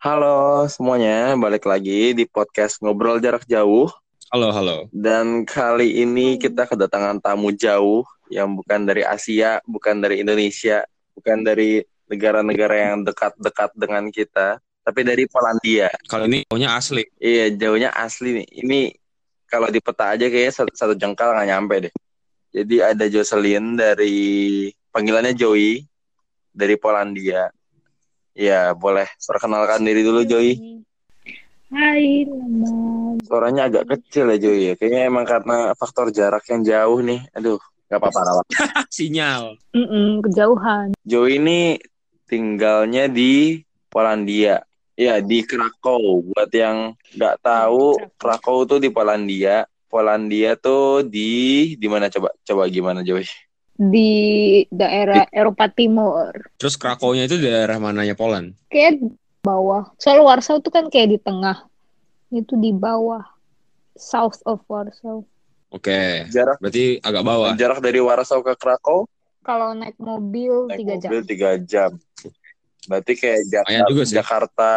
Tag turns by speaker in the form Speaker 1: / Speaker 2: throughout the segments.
Speaker 1: Halo semuanya, balik lagi di podcast Ngobrol Jarak Jauh.
Speaker 2: Halo, halo.
Speaker 1: Dan kali ini kita kedatangan tamu jauh yang bukan dari Asia, bukan dari Indonesia, bukan dari negara-negara yang dekat-dekat dengan kita, tapi dari Polandia.
Speaker 2: Kalau ini jauhnya asli.
Speaker 1: Iya, jauhnya asli nih. Ini kalau di peta aja kayaknya satu, satu jengkal nggak nyampe deh. Jadi ada Jocelyn dari panggilannya Joey dari Polandia. Ya, boleh perkenalkan diri dulu Joey.
Speaker 3: Hai, nama
Speaker 1: Suaranya agak kecil ya Joey ya. Kayaknya emang karena faktor jarak yang jauh nih. Aduh, nggak apa-apa. apa-apa.
Speaker 2: Sinyal.
Speaker 3: Mm-mm, kejauhan.
Speaker 1: Joey ini tinggalnya di Polandia. Ya, di Krakow. Buat yang nggak tahu, Krakow tuh di Polandia. Polandia tuh di di mana coba? Coba gimana Joey?
Speaker 3: Di daerah Eropa Timur.
Speaker 2: Terus Krakow-nya itu daerah mananya Poland?
Speaker 3: Kayak bawah. Soal Warsaw tuh kan kayak di tengah. Itu di bawah. South of Warsaw.
Speaker 2: Oke.
Speaker 1: Jarak
Speaker 2: Berarti agak bawah.
Speaker 1: jarak dari Warsaw ke Krakow
Speaker 3: Kalau naik mobil
Speaker 1: naik
Speaker 3: tiga jam.
Speaker 1: mobil tiga jam. Berarti kayak Jakarta,
Speaker 2: juga sih.
Speaker 1: Jakarta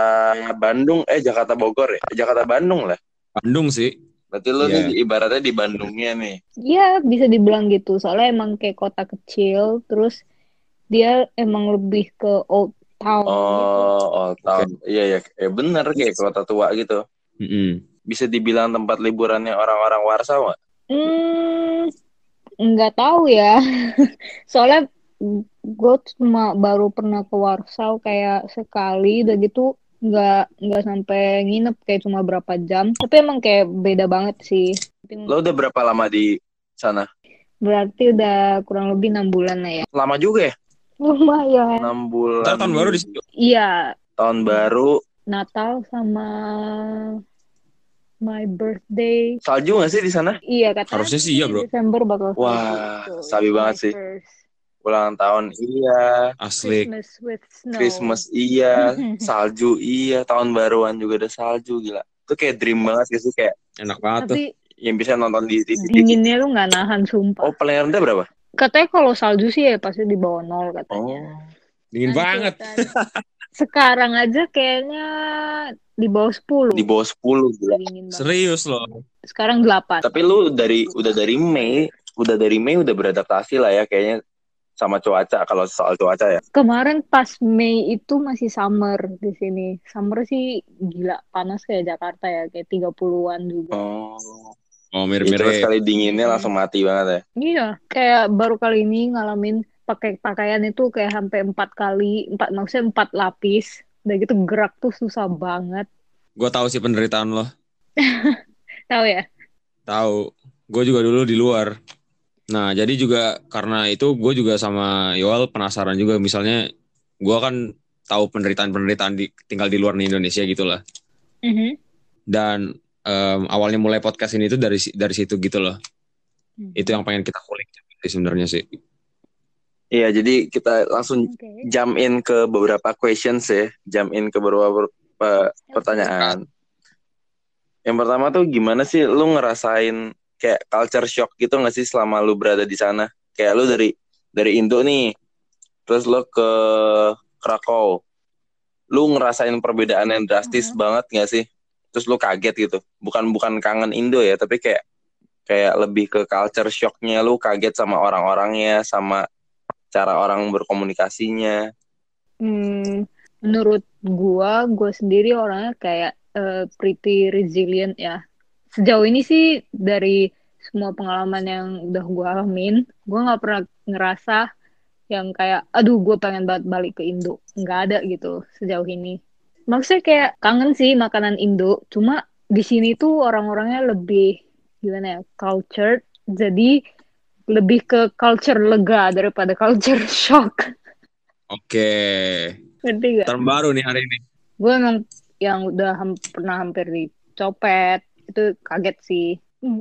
Speaker 1: Bandung eh Jakarta Bogor ya. Jakarta Bandung lah.
Speaker 2: Bandung sih.
Speaker 1: Berarti lu
Speaker 2: Iya.
Speaker 1: nih ibaratnya di Bandungnya nih.
Speaker 3: Iya, bisa dibilang gitu. Soalnya emang kayak kota kecil. Terus dia emang lebih ke old town gitu.
Speaker 1: Oh, Old Town. Iya ya, eh bener kayak kota tua gitu.
Speaker 2: Mm-mm.
Speaker 1: Bisa dibilang tempat liburannya orang-orang Warsaw nggak?
Speaker 3: Hmm, nggak tahu ya. Soalnya gue cuma baru pernah ke Warsaw kayak sekali, udah gitu nggak nggak sampai nginep kayak cuma berapa jam. Tapi emang kayak beda banget sih.
Speaker 1: Lo udah berapa lama di sana?
Speaker 3: Berarti udah kurang lebih enam bulan lah ya.
Speaker 1: Lama juga ya?
Speaker 3: Lumayan.
Speaker 1: 6 bulan.
Speaker 2: Ntar tahun baru di situ.
Speaker 3: Iya,
Speaker 1: Tahun baru.
Speaker 3: Natal sama my birthday.
Speaker 1: Salju nggak sih di sana?
Speaker 3: Iya katanya
Speaker 2: Harusnya sih iya, bro.
Speaker 3: Desember bakal
Speaker 1: Wah, sabi banget sih. Ulang tahun iya,
Speaker 2: Asli.
Speaker 3: Christmas with snow.
Speaker 1: Christmas iya, salju iya, tahun baruan juga ada salju gila. Itu kayak dream banget gak sih kayak
Speaker 2: Enak banget tuh.
Speaker 3: Tapi
Speaker 1: yang bisa nonton di TV.
Speaker 3: dinginnya lu nggak nahan sumpah.
Speaker 1: Oh, paling rendah berapa?
Speaker 3: Katanya kalau salju sih ya pasti di bawah nol katanya.
Speaker 1: Oh.
Speaker 2: Dingin
Speaker 3: Nanti
Speaker 2: banget.
Speaker 3: akan- Sekarang aja kayaknya di bawah 10.
Speaker 1: Di bawah 10 gila.
Speaker 3: Dingin banget.
Speaker 2: Serius loh.
Speaker 3: Sekarang 8.
Speaker 1: Tapi lu dari udah dari Mei, udah dari Mei udah beradaptasi lah ya kayaknya sama cuaca kalau soal cuaca ya.
Speaker 3: Kemarin pas Mei itu masih summer di sini. Summer sih gila panas kayak Jakarta ya, kayak 30-an juga.
Speaker 1: Oh.
Speaker 2: Oh,
Speaker 1: Ya,
Speaker 2: mirip-mirip.
Speaker 1: sekali dinginnya langsung mati banget ya.
Speaker 3: Iya, kayak baru kali ini ngalamin pakai pakaian itu kayak sampai empat kali, empat maksudnya empat lapis. Udah gitu gerak tuh susah banget.
Speaker 2: Gue tahu sih penderitaan lo.
Speaker 3: Tahu ya?
Speaker 2: Tahu. Gue juga dulu di luar. Nah, jadi juga karena itu gue juga sama Yoel penasaran juga. Misalnya gue kan tahu penderitaan-penderitaan di, tinggal di luar Indonesia gitu lah.
Speaker 3: Mhm.
Speaker 2: Dan em, awalnya mulai podcast ini tuh dari dari situ gitu loh.
Speaker 3: Mhm.
Speaker 2: Itu yang pengen kita kulik sebenarnya sih.
Speaker 1: Iya, jadi kita langsung
Speaker 3: Oke.
Speaker 1: jump in ke beberapa questions ya, jump in ke beberapa per- pertanyaan. Yang pertama tuh gimana sih lu ngerasain kayak culture shock gitu nggak sih selama lu berada di sana? Kayak lu dari dari Indo nih, terus lu ke Krakow, lu ngerasain perbedaan yang drastis
Speaker 3: Mhm.
Speaker 1: banget nggak sih? Terus lu kaget gitu, bukan bukan kangen Indo ya, tapi kayak kayak lebih ke culture shocknya lu kaget sama orang-orangnya, sama cara orang berkomunikasinya.
Speaker 3: Hmm, menurut gua, gua sendiri orangnya kayak eh, pretty resilient ya. Sejauh ini sih dari semua pengalaman yang udah gua alamin, gua nggak pernah ngerasa yang kayak, aduh, gue pengen banget balik ke Indo. Nggak ada gitu sejauh ini. Maksudnya kayak kangen sih makanan Indo, cuma di sini tuh orang-orangnya lebih gimana ya, cultured, jadi lebih ke culture lega daripada culture shock.
Speaker 2: Oke.
Speaker 3: Ngerti gak?
Speaker 2: Term baru nih hari ini.
Speaker 3: gue emang yang udah ham- pernah hampir dicopet itu kaget sih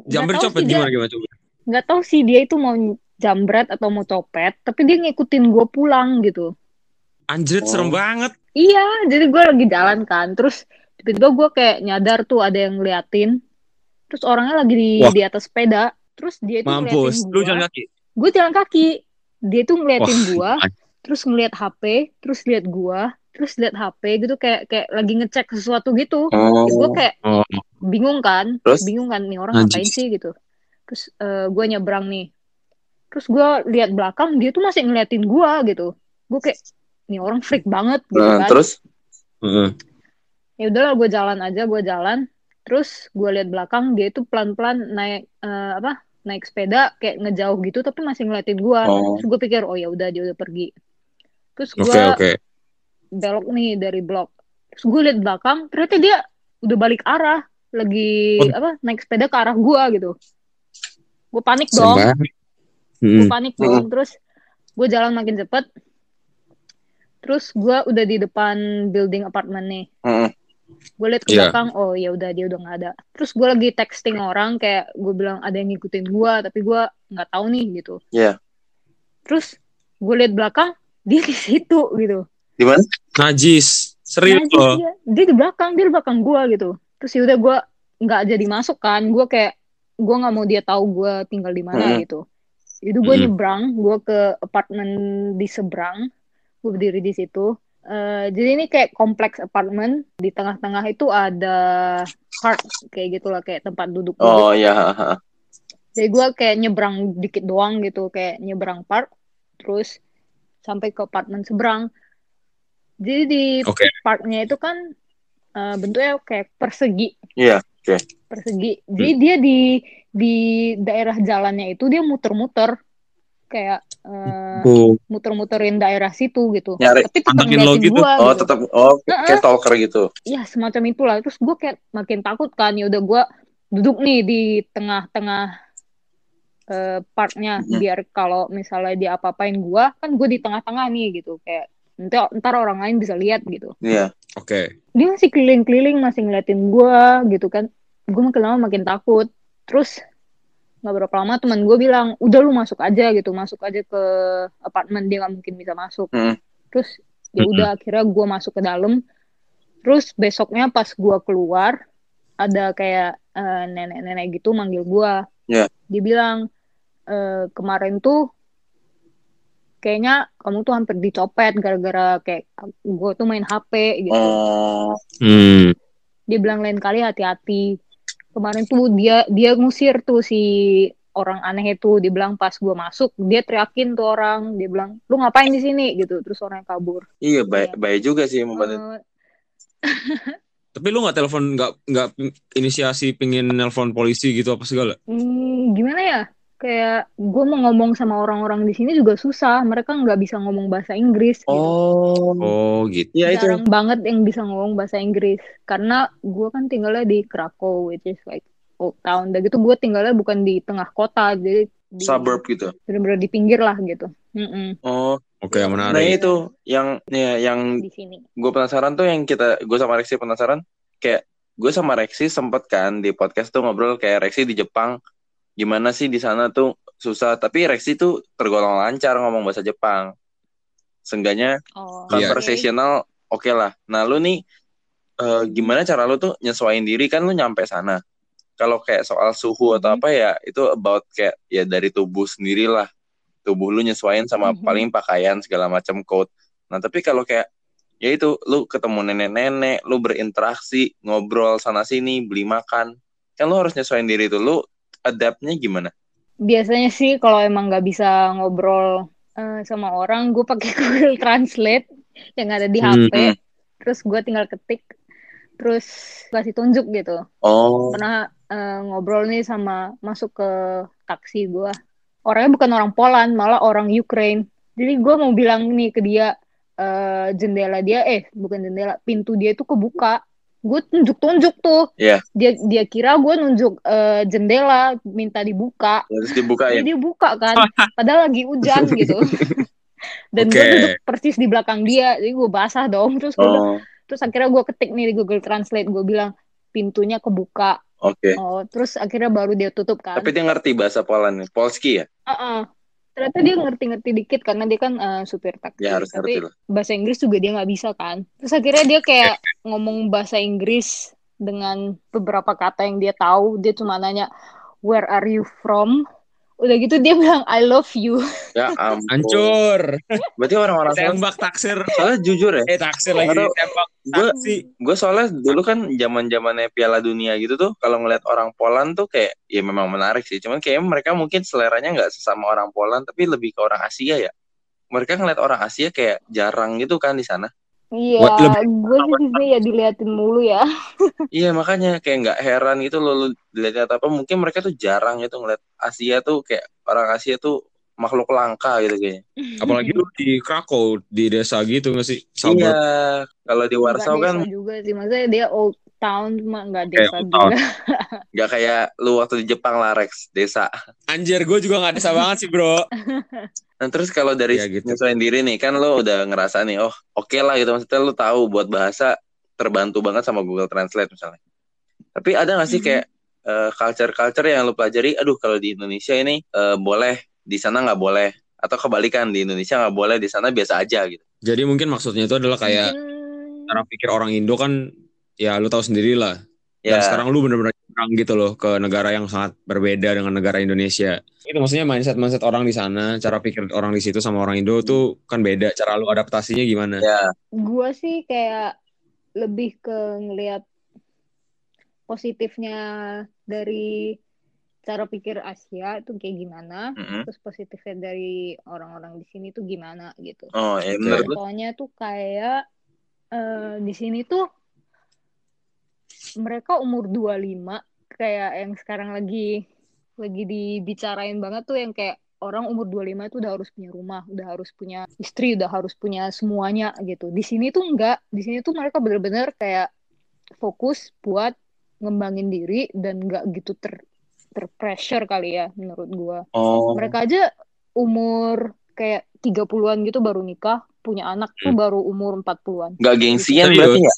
Speaker 2: Jambir
Speaker 3: tahu
Speaker 2: copet
Speaker 3: sih dia-
Speaker 2: gimana gimana coba?
Speaker 3: nggak tahu sih dia itu mau jambret atau mau copet tapi dia ngikutin gue pulang gitu
Speaker 2: Anjrit
Speaker 1: Oh.
Speaker 2: serem banget.
Speaker 3: iya jadi gue lagi jalan kan terus tiba-tiba gue kayak nyadar tuh ada yang ngeliatin terus orangnya lagi di
Speaker 2: Wah.
Speaker 3: di atas sepeda terus dia itu
Speaker 2: Mampus.
Speaker 3: ngeliatin
Speaker 2: Lu
Speaker 3: gue
Speaker 2: jalan kaki.
Speaker 3: gue jalan kaki dia tuh ngeliatin gue terus ngeliat HP terus lihat gua terus lihat HP gitu kayak kayak lagi ngecek sesuatu gitu.
Speaker 1: Oh.
Speaker 3: gue kayak
Speaker 2: Oh,
Speaker 3: bingung kan
Speaker 1: Terus?
Speaker 3: bingung kan nih orang ngapain sih gitu. Terus eh, gue nyebrang nih. Terus gue lihat belakang dia tuh masih ngeliatin gue gitu. Gue kayak nih orang freak banget gitu
Speaker 1: Nah,
Speaker 3: kan.
Speaker 1: terus?
Speaker 2: Heeh.
Speaker 3: ya udahlah gue jalan aja gue jalan. Terus gue lihat belakang dia itu pelan pelan naik eh, apa naik sepeda kayak ngejauh gitu tapi masih ngeliatin gue
Speaker 1: Oh.
Speaker 3: terus gue pikir oh ya udah dia udah pergi. Terus gue
Speaker 2: Oke, oke.
Speaker 3: Belok nih dari blok terus gue lihat belakang ternyata dia udah balik arah lagi
Speaker 2: Oh.
Speaker 3: apa naik sepeda ke arah gue gitu gue panik
Speaker 2: Serem
Speaker 3: dong
Speaker 2: banget.
Speaker 3: gue
Speaker 2: Hmm.
Speaker 3: panik dong terus gue jalan makin cepet terus gue udah di depan building apartemen nih
Speaker 1: Mm-mm.
Speaker 3: gue liat ke
Speaker 2: Iya.
Speaker 3: belakang oh ya udah dia udah nggak ada terus gue lagi texting orang kayak gue bilang ada yang ngikutin gue tapi gue nggak tahu nih gitu
Speaker 1: Iya.
Speaker 3: terus gue liat belakang dia di situ gitu
Speaker 1: di mana?
Speaker 2: Najis. Serius
Speaker 3: Najis
Speaker 2: loh.
Speaker 3: dia, dia di belakang dia di belakang gue gitu terus yaudah gue nggak jadi masuk kan gue kayak gue nggak mau dia tahu gue tinggal di mana
Speaker 1: Mm.
Speaker 3: gitu itu gue
Speaker 2: Mm.
Speaker 3: nyebrang gue ke apartemen di seberang gue berdiri di situ Eh, jadi ini kayak kompleks apartemen di tengah-tengah itu ada park kayak gitulah kayak tempat duduk
Speaker 1: Oh iya. ha, ha.
Speaker 3: jadi gue kayak nyebrang dikit doang gitu kayak nyebrang park terus sampai ke apartemen seberang jadi di
Speaker 2: Oke.
Speaker 3: parknya itu kan eh, bentuknya kayak persegi
Speaker 1: Iya.
Speaker 3: persegi jadi dia di di daerah jalannya itu dia muter-muter kayak eh,
Speaker 2: Oh,
Speaker 3: muter-muterin daerah situ gitu
Speaker 1: Nyari.
Speaker 3: tapi tetap
Speaker 2: lo
Speaker 3: ngeliatin
Speaker 2: gitu.
Speaker 3: gua
Speaker 1: Oh
Speaker 3: gitu.
Speaker 1: tetap. Oh
Speaker 3: Heeh.
Speaker 1: kayak stalker gitu.
Speaker 3: ya semacam itulah terus gue kayak makin takut kan ya udah gue duduk nih di tengah-tengah eh, parknya
Speaker 1: Mhm.
Speaker 3: biar kalau misalnya dia apa-apain gue kan gue di tengah-tengah nih gitu kayak ntar, ntar orang lain bisa lihat gitu
Speaker 1: Iya.
Speaker 2: Oke.
Speaker 3: dia masih keliling-keliling masih ngeliatin gue gitu kan gue makin lama makin takut terus nggak berapa lama teman gue bilang udah lu masuk aja gitu masuk aja ke apartemen dia nggak mungkin bisa masuk
Speaker 1: Hmm.
Speaker 3: terus ya udah akhirnya gue masuk ke dalam terus besoknya pas gue keluar ada kayak eh, nenek-nenek gitu manggil gue
Speaker 1: Iya.
Speaker 3: dia bilang "Eh, kemarin tuh kayaknya kamu tuh hampir dicopet gara-gara kayak gue tuh main HP gitu
Speaker 1: Oh.
Speaker 2: Hmm.
Speaker 3: dia bilang lain kali hati-hati kemarin tuh dia dia ngusir tuh si orang aneh itu dia bilang pas gue masuk dia teriakin tuh orang dia bilang lu ngapain di sini gitu terus orang kabur
Speaker 1: Iya baik
Speaker 3: Iya.
Speaker 1: baik juga sih membantu.
Speaker 3: Eh,
Speaker 2: Tapi lu nggak telepon nggak nggak inisiasi pingin nelpon polisi gitu apa segala?
Speaker 3: hmm, gimana ya kayak gue mau ngomong sama orang-orang di sini juga susah mereka nggak bisa ngomong bahasa Inggris gitu
Speaker 1: Oh.
Speaker 2: Oh gitu.
Speaker 1: Iya itu.
Speaker 3: jarang banget yang bisa ngomong bahasa Inggris karena gue kan tinggalnya di Krakow which is like old town dan gitu gue tinggalnya bukan di tengah kota jadi di,
Speaker 1: Suburb gitu.
Speaker 3: bener-bener di pinggir lah gitu Mm-mm,
Speaker 1: Oh.
Speaker 2: Oke,
Speaker 1: Nah
Speaker 2: menarik.
Speaker 1: itu yang ya, yang
Speaker 3: di sini
Speaker 1: gue penasaran tuh yang kita gue sama Rexi penasaran kayak gue sama Rexi sempet kan di podcast tuh ngobrol kayak Rexi di Jepang gimana sih di sana tuh susah. Tapi Rexi tuh tergolong lancar ngomong bahasa Jepang. Seenggaknya
Speaker 3: oh,
Speaker 1: conversational oke. lah. Nah lu nih eh, gimana cara lu tuh nyesuaiin diri? Kan lu nyampe sana. Kalau kayak soal suhu atau
Speaker 3: Mhm.
Speaker 1: apa ya itu about kayak ya dari tubuh sendiri lah. Tubuh lu nyesuaiin sama
Speaker 3: Mhm.
Speaker 1: paling pakaian segala macam coat. Nah tapi kalau kayak ya itu lu ketemu nenek-nenek lu berinteraksi ngobrol sana sini beli makan. Kan lu harus nyesuaiin diri tuh. Lu adaptnya gimana?
Speaker 3: Biasanya sih kalau emang nggak bisa ngobrol eh, sama orang gue pakai Google Translate yang ada di
Speaker 2: Hmm,
Speaker 3: HP terus gue tinggal ketik terus kasih tunjuk gitu.
Speaker 1: Oh.
Speaker 3: Pernah eh, ngobrol nih sama masuk ke taksi gue orangnya bukan orang Poland malah orang Ukraine. Jadi gue mau bilang nih ke dia eh, jendela dia eh bukan jendela pintu dia itu kebuka gue tunjuk-tunjuk tuh.
Speaker 1: Iya.
Speaker 3: dia dia kira gue nunjuk eh, jendela minta dibuka.
Speaker 1: Terus dibukain
Speaker 3: jadi dia buka kan. Padahal lagi hujan gitu. Dan gue
Speaker 2: Oke.
Speaker 3: duduk persis di belakang dia. Jadi gue basah dong. Terus gue bilang-
Speaker 1: oh.
Speaker 3: terus akhirnya gue ketik nih di Google Translate. Gue bilang pintunya kebuka.
Speaker 1: Oke.
Speaker 3: Oh terus akhirnya baru dia tutup kan.
Speaker 1: Tapi dia ngerti bahasa Poland Polski ya?
Speaker 3: Heeh. ternyata dia ngerti-ngerti dikit karena dia kan eh, supir taksi.
Speaker 1: ya harus
Speaker 3: tapi
Speaker 1: ngerti lah.
Speaker 3: bahasa Inggris juga dia nggak bisa kan. Terus akhirnya dia kayak ngomong bahasa Inggris dengan beberapa kata yang dia tahu dia cuma nanya where are you from Udah gitu dia bilang I love you.
Speaker 1: Ya ampun.
Speaker 2: Hancur.
Speaker 1: Berarti orang-orang
Speaker 2: Tembak taksir.
Speaker 1: soalnya jujur ya.
Speaker 2: Eh taksir lagi
Speaker 1: Atau-
Speaker 2: tembak
Speaker 1: Gue
Speaker 2: taksi.
Speaker 1: gue soalnya dulu kan zaman zamannya Piala Dunia gitu tuh kalau ngeliat orang Poland tuh kayak ya memang menarik sih. Cuman kayak mereka mungkin seleranya nggak sesama orang Poland tapi lebih ke orang Asia ya. Mereka ngeliat orang Asia kayak jarang gitu kan di sana.
Speaker 3: Iya, gue sih di sini ya diliatin mulu ya.
Speaker 1: Iya makanya kayak nggak heran gitu loh lu dilihat apa mungkin mereka tuh jarang gitu ngeliat Asia tuh kayak orang Asia tuh makhluk langka gitu kayaknya.
Speaker 2: Apalagi lu di Krakow di desa gitu nggak sih?
Speaker 1: Iya,
Speaker 2: Suburb.
Speaker 1: kalau di Warsaw kan
Speaker 3: juga sih, maksudnya dia old town cuma nggak
Speaker 2: Kayak
Speaker 3: desa
Speaker 2: old
Speaker 3: juga.
Speaker 1: nggak kayak lu waktu di Jepang lah Rex, desa.
Speaker 2: Anjir, gue juga nggak desa banget sih bro.
Speaker 1: Nah terus kalau dari
Speaker 2: Iya, gitu.
Speaker 1: nyesuaiin diri nih kan lo udah ngerasa nih, oh oke lah gitu maksudnya lo tahu buat bahasa terbantu banget sama Google Translate misalnya. Tapi ada nggak sih
Speaker 3: Mhm.
Speaker 1: kayak eh, culture-culture yang lo pelajari? Aduh kalau di Indonesia ini eh, boleh, di sana nggak boleh, atau kebalikan di Indonesia nggak boleh, di sana biasa aja gitu.
Speaker 2: Jadi mungkin maksudnya itu adalah kayak
Speaker 3: Mungkin-
Speaker 2: cara pikir orang Indo kan ya lu tahu sendiri lah. Dan
Speaker 1: Ya,
Speaker 2: sekarang lu bener-bener nyerang gitu loh ke negara yang sangat berbeda dengan negara Indonesia. Itu maksudnya mindset mindset orang di sana, cara pikir orang di situ sama orang Indo tuh kan beda. Cara lu adaptasinya gimana?
Speaker 1: ya,
Speaker 3: gue sih kayak lebih ke ngelihat positifnya dari cara pikir Asia itu kayak gimana,
Speaker 1: mm-mm.
Speaker 3: terus positifnya dari orang-orang di sini tuh gimana gitu.
Speaker 1: Oh ya tuh.
Speaker 3: Contohnya tuh kayak eh, di sini tuh mereka umur 25 kayak yang sekarang lagi lagi dibicarain banget tuh yang kayak orang umur 25 itu udah harus punya rumah, udah harus punya istri, udah harus punya semuanya gitu. Di sini tuh enggak, di sini tuh mereka bener-bener kayak fokus buat ngembangin diri dan enggak gitu ter terpressure kali ya menurut gua.
Speaker 1: Oh,
Speaker 3: Mereka aja umur kayak 30-an gitu baru nikah, punya anak tuh
Speaker 2: Hmm.
Speaker 3: baru umur 40-an.
Speaker 1: nggak gengsian
Speaker 2: Serius?
Speaker 1: berarti ya?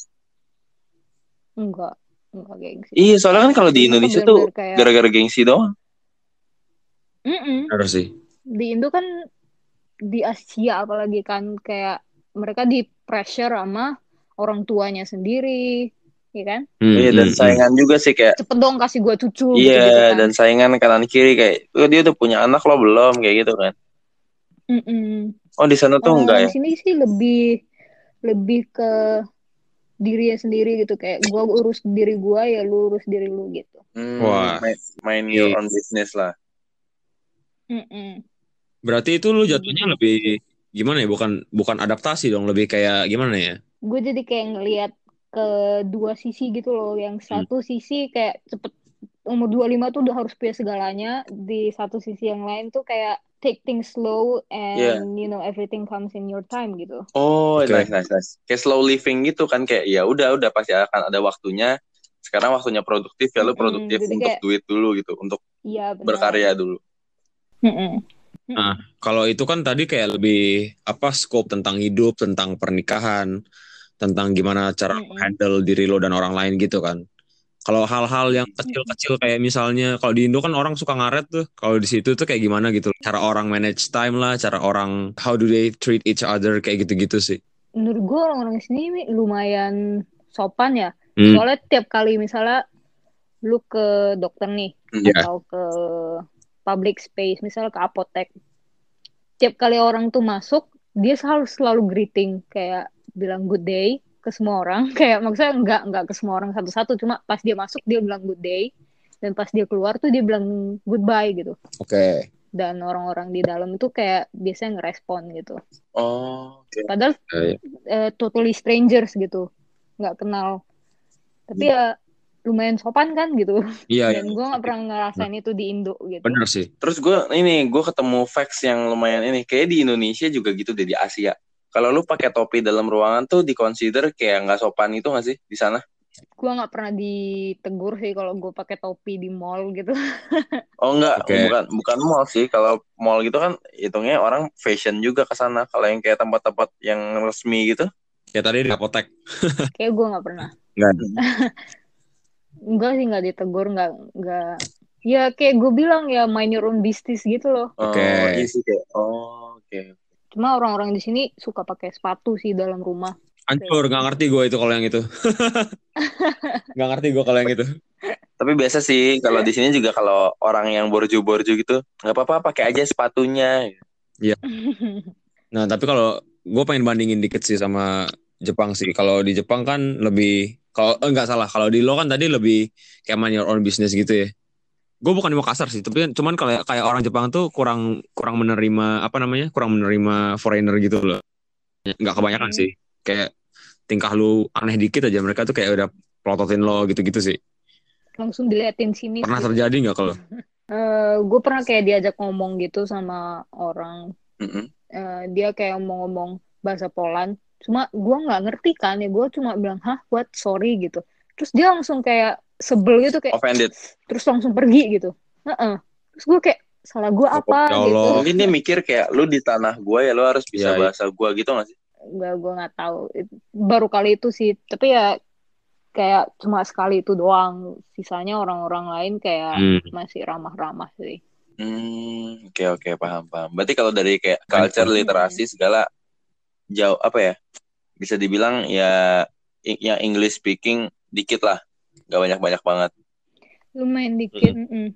Speaker 3: Enggak, enggak gengsi.
Speaker 1: Iya, soalnya kan kalau di Indonesia tuh
Speaker 3: kayak-
Speaker 1: gara-gara gengsi doang.
Speaker 3: Mm-mm.
Speaker 2: Bener sih.
Speaker 3: Di Indo kan di Asia apalagi kan kayak mereka di pressure sama orang tuanya sendiri, ya kan?
Speaker 2: Hmm,
Speaker 1: Iya dan
Speaker 2: hmm,
Speaker 1: saingan juga sih kayak
Speaker 3: Cepet dong kasih gua cucu
Speaker 1: Iya,
Speaker 3: gitu-gitu kan.
Speaker 1: dan saingan kanan kiri kayak "Oh, dia udah punya anak lo belum kayak gitu kan.
Speaker 3: Mm-mm.
Speaker 1: Oh, di sana tuh
Speaker 3: Eh,
Speaker 1: enggak ya?
Speaker 3: Di sini sih lebih lebih ke dirinya sendiri gitu kayak gua urus diri gua ya lu urus diri lu gitu.
Speaker 1: Hmm,
Speaker 2: Wah.
Speaker 1: main, main your own business lah.
Speaker 3: Mm-mm.
Speaker 2: Berarti itu lu jatuhnya lebih gimana ya? Bukan bukan adaptasi dong, lebih kayak gimana ya?
Speaker 3: Gue jadi kayak ngelihat ke dua sisi gitu loh. Yang satu sisi kayak cepet umur 25 tuh udah harus punya segalanya. Di satu sisi yang lain tuh kayak take things slow and
Speaker 1: Yeah.
Speaker 3: you know everything comes in your time gitu.
Speaker 1: Oh,
Speaker 2: Oke.
Speaker 1: nice nice nice. Kayak slow living gitu kan kayak ya udah udah pasti akan ada waktunya. Sekarang waktunya produktif ya lu produktif
Speaker 3: jadi
Speaker 1: untuk
Speaker 3: kayak-
Speaker 1: duit dulu gitu, untuk
Speaker 3: Iya benar.
Speaker 1: berkarya dulu.
Speaker 3: Mm-mm.
Speaker 2: Kalau itu kan tadi kayak lebih apa scope tentang hidup, tentang pernikahan, tentang gimana cara
Speaker 3: Mm-mm.
Speaker 2: handle diri lo dan orang lain gitu kan. Kalau hal-hal yang kecil-kecil kayak misalnya kalau di Indo kan orang suka ngaret tuh. Kalau di situ tuh kayak gimana gitu. Cara orang manage time lah, cara orang how do they treat each other kayak gitu-gitu sih.
Speaker 3: Menurut gue orang-orang sini lumayan sopan ya.
Speaker 2: Hmm.
Speaker 3: Soalnya tiap kali misalnya lu ke dokter nih
Speaker 1: Iya.
Speaker 3: atau ke public space, misalnya ke apotek. Tiap kali orang tuh masuk, dia selalu selalu greeting kayak bilang good day ke semua orang. Kayak maksudnya enggak enggak ke semua orang satu-satu, cuma pas dia masuk dia bilang good day dan pas dia keluar tuh dia bilang goodbye gitu.
Speaker 2: Oke.
Speaker 3: Dan orang-orang di dalam itu kayak biasanya ngerespon gitu.
Speaker 1: Oh, oke.
Speaker 3: Padahal
Speaker 2: Iya.
Speaker 3: eh, totally strangers gitu, nggak kenal. Tapi ya lumayan sopan kan gitu.
Speaker 2: Iya, iya.
Speaker 3: Dan gue nggak pernah ngerasain itu di Indo gitu.
Speaker 2: Bener sih.
Speaker 1: Terus gue ini gue ketemu facts yang lumayan ini. Kayak di Indonesia juga gitu deh di Asia. Kalau lu pakai topi dalam ruangan tuh dikonsider kayak nggak sopan itu nggak sih di sana?
Speaker 3: Gue nggak pernah ditegur sih kalau gue pakai topi di mall gitu.
Speaker 1: Oh enggak,
Speaker 2: Oke.
Speaker 1: bukan bukan mall sih. Kalau mall gitu kan hitungnya orang fashion juga ke sana. Kalau yang kayak tempat-tempat yang resmi gitu.
Speaker 2: Ya tadi di apotek.
Speaker 3: Kayak gue nggak pernah.
Speaker 2: Nggak
Speaker 3: Enggak sih nggak ditegur, nggak nggak. Ya kayak gue bilang ya mind your own business gitu loh.
Speaker 2: Oke.
Speaker 1: Oh, iya kayak. Oh, oke.
Speaker 3: Cuma orang-orang di sini suka pakai sepatu sih dalam rumah.
Speaker 2: Hancur, nggak ngerti gue itu kalau yang itu. nggak ngerti gue kalau yang itu.
Speaker 1: Tapi biasa sih kalau di sini juga kalau orang yang borju-borju gitu nggak apa-apa pakai aja sepatunya.
Speaker 2: Nah, tapi kalau gue pengen bandingin dikit sih sama Jepang sih. Kalau di Jepang kan lebih kalau eh, enggak salah, kalau di lo kan tadi lebih kayak mind your own business gitu ya. Gue bukan mau kasar sih, tapi cuman kalau kayak orang Jepang tuh kurang kurang menerima apa namanya? kurang menerima foreigner gitu loh. Enggak kebanyakan
Speaker 3: Hmm.
Speaker 2: sih. Kayak tingkah lu aneh dikit aja mereka tuh kayak udah pelototin lo gitu-gitu sih.
Speaker 3: Langsung diliatin sini.
Speaker 2: Pernah
Speaker 3: sih.
Speaker 2: terjadi nggak kalau?
Speaker 3: Eh, gue pernah kayak diajak ngomong gitu sama orang. Eh, dia kayak mau ngomong bahasa Poland. Cuma gue nggak ngerti kan ya. Gue cuma bilang, hah, what, sorry gitu. Terus dia langsung kayak sebel gitu kayak,
Speaker 1: Offended.
Speaker 3: terus langsung pergi gitu. Heeh. Terus gue kayak, salah gue apa
Speaker 2: Ya
Speaker 3: gitu.
Speaker 1: Mungkin dia mikir kayak lu di tanah gua ya lu harus bisa
Speaker 2: Iya, iya.
Speaker 1: bahasa gua gitu gak sih?
Speaker 3: Nggak, gue nggak tahu. Baru kali itu sih. Tapi ya kayak cuma sekali itu doang. Sisanya orang-orang lain kayak
Speaker 2: Hmm.
Speaker 3: masih ramah-ramah sih.
Speaker 1: Hmm, oke oke paham paham. Berarti kalau dari kayak culture literasi segala jauh apa ya? Bisa dibilang ya yang English speaking dikit lah, gak banyak banyak banget.
Speaker 3: Lumayan dikit. mm-mm.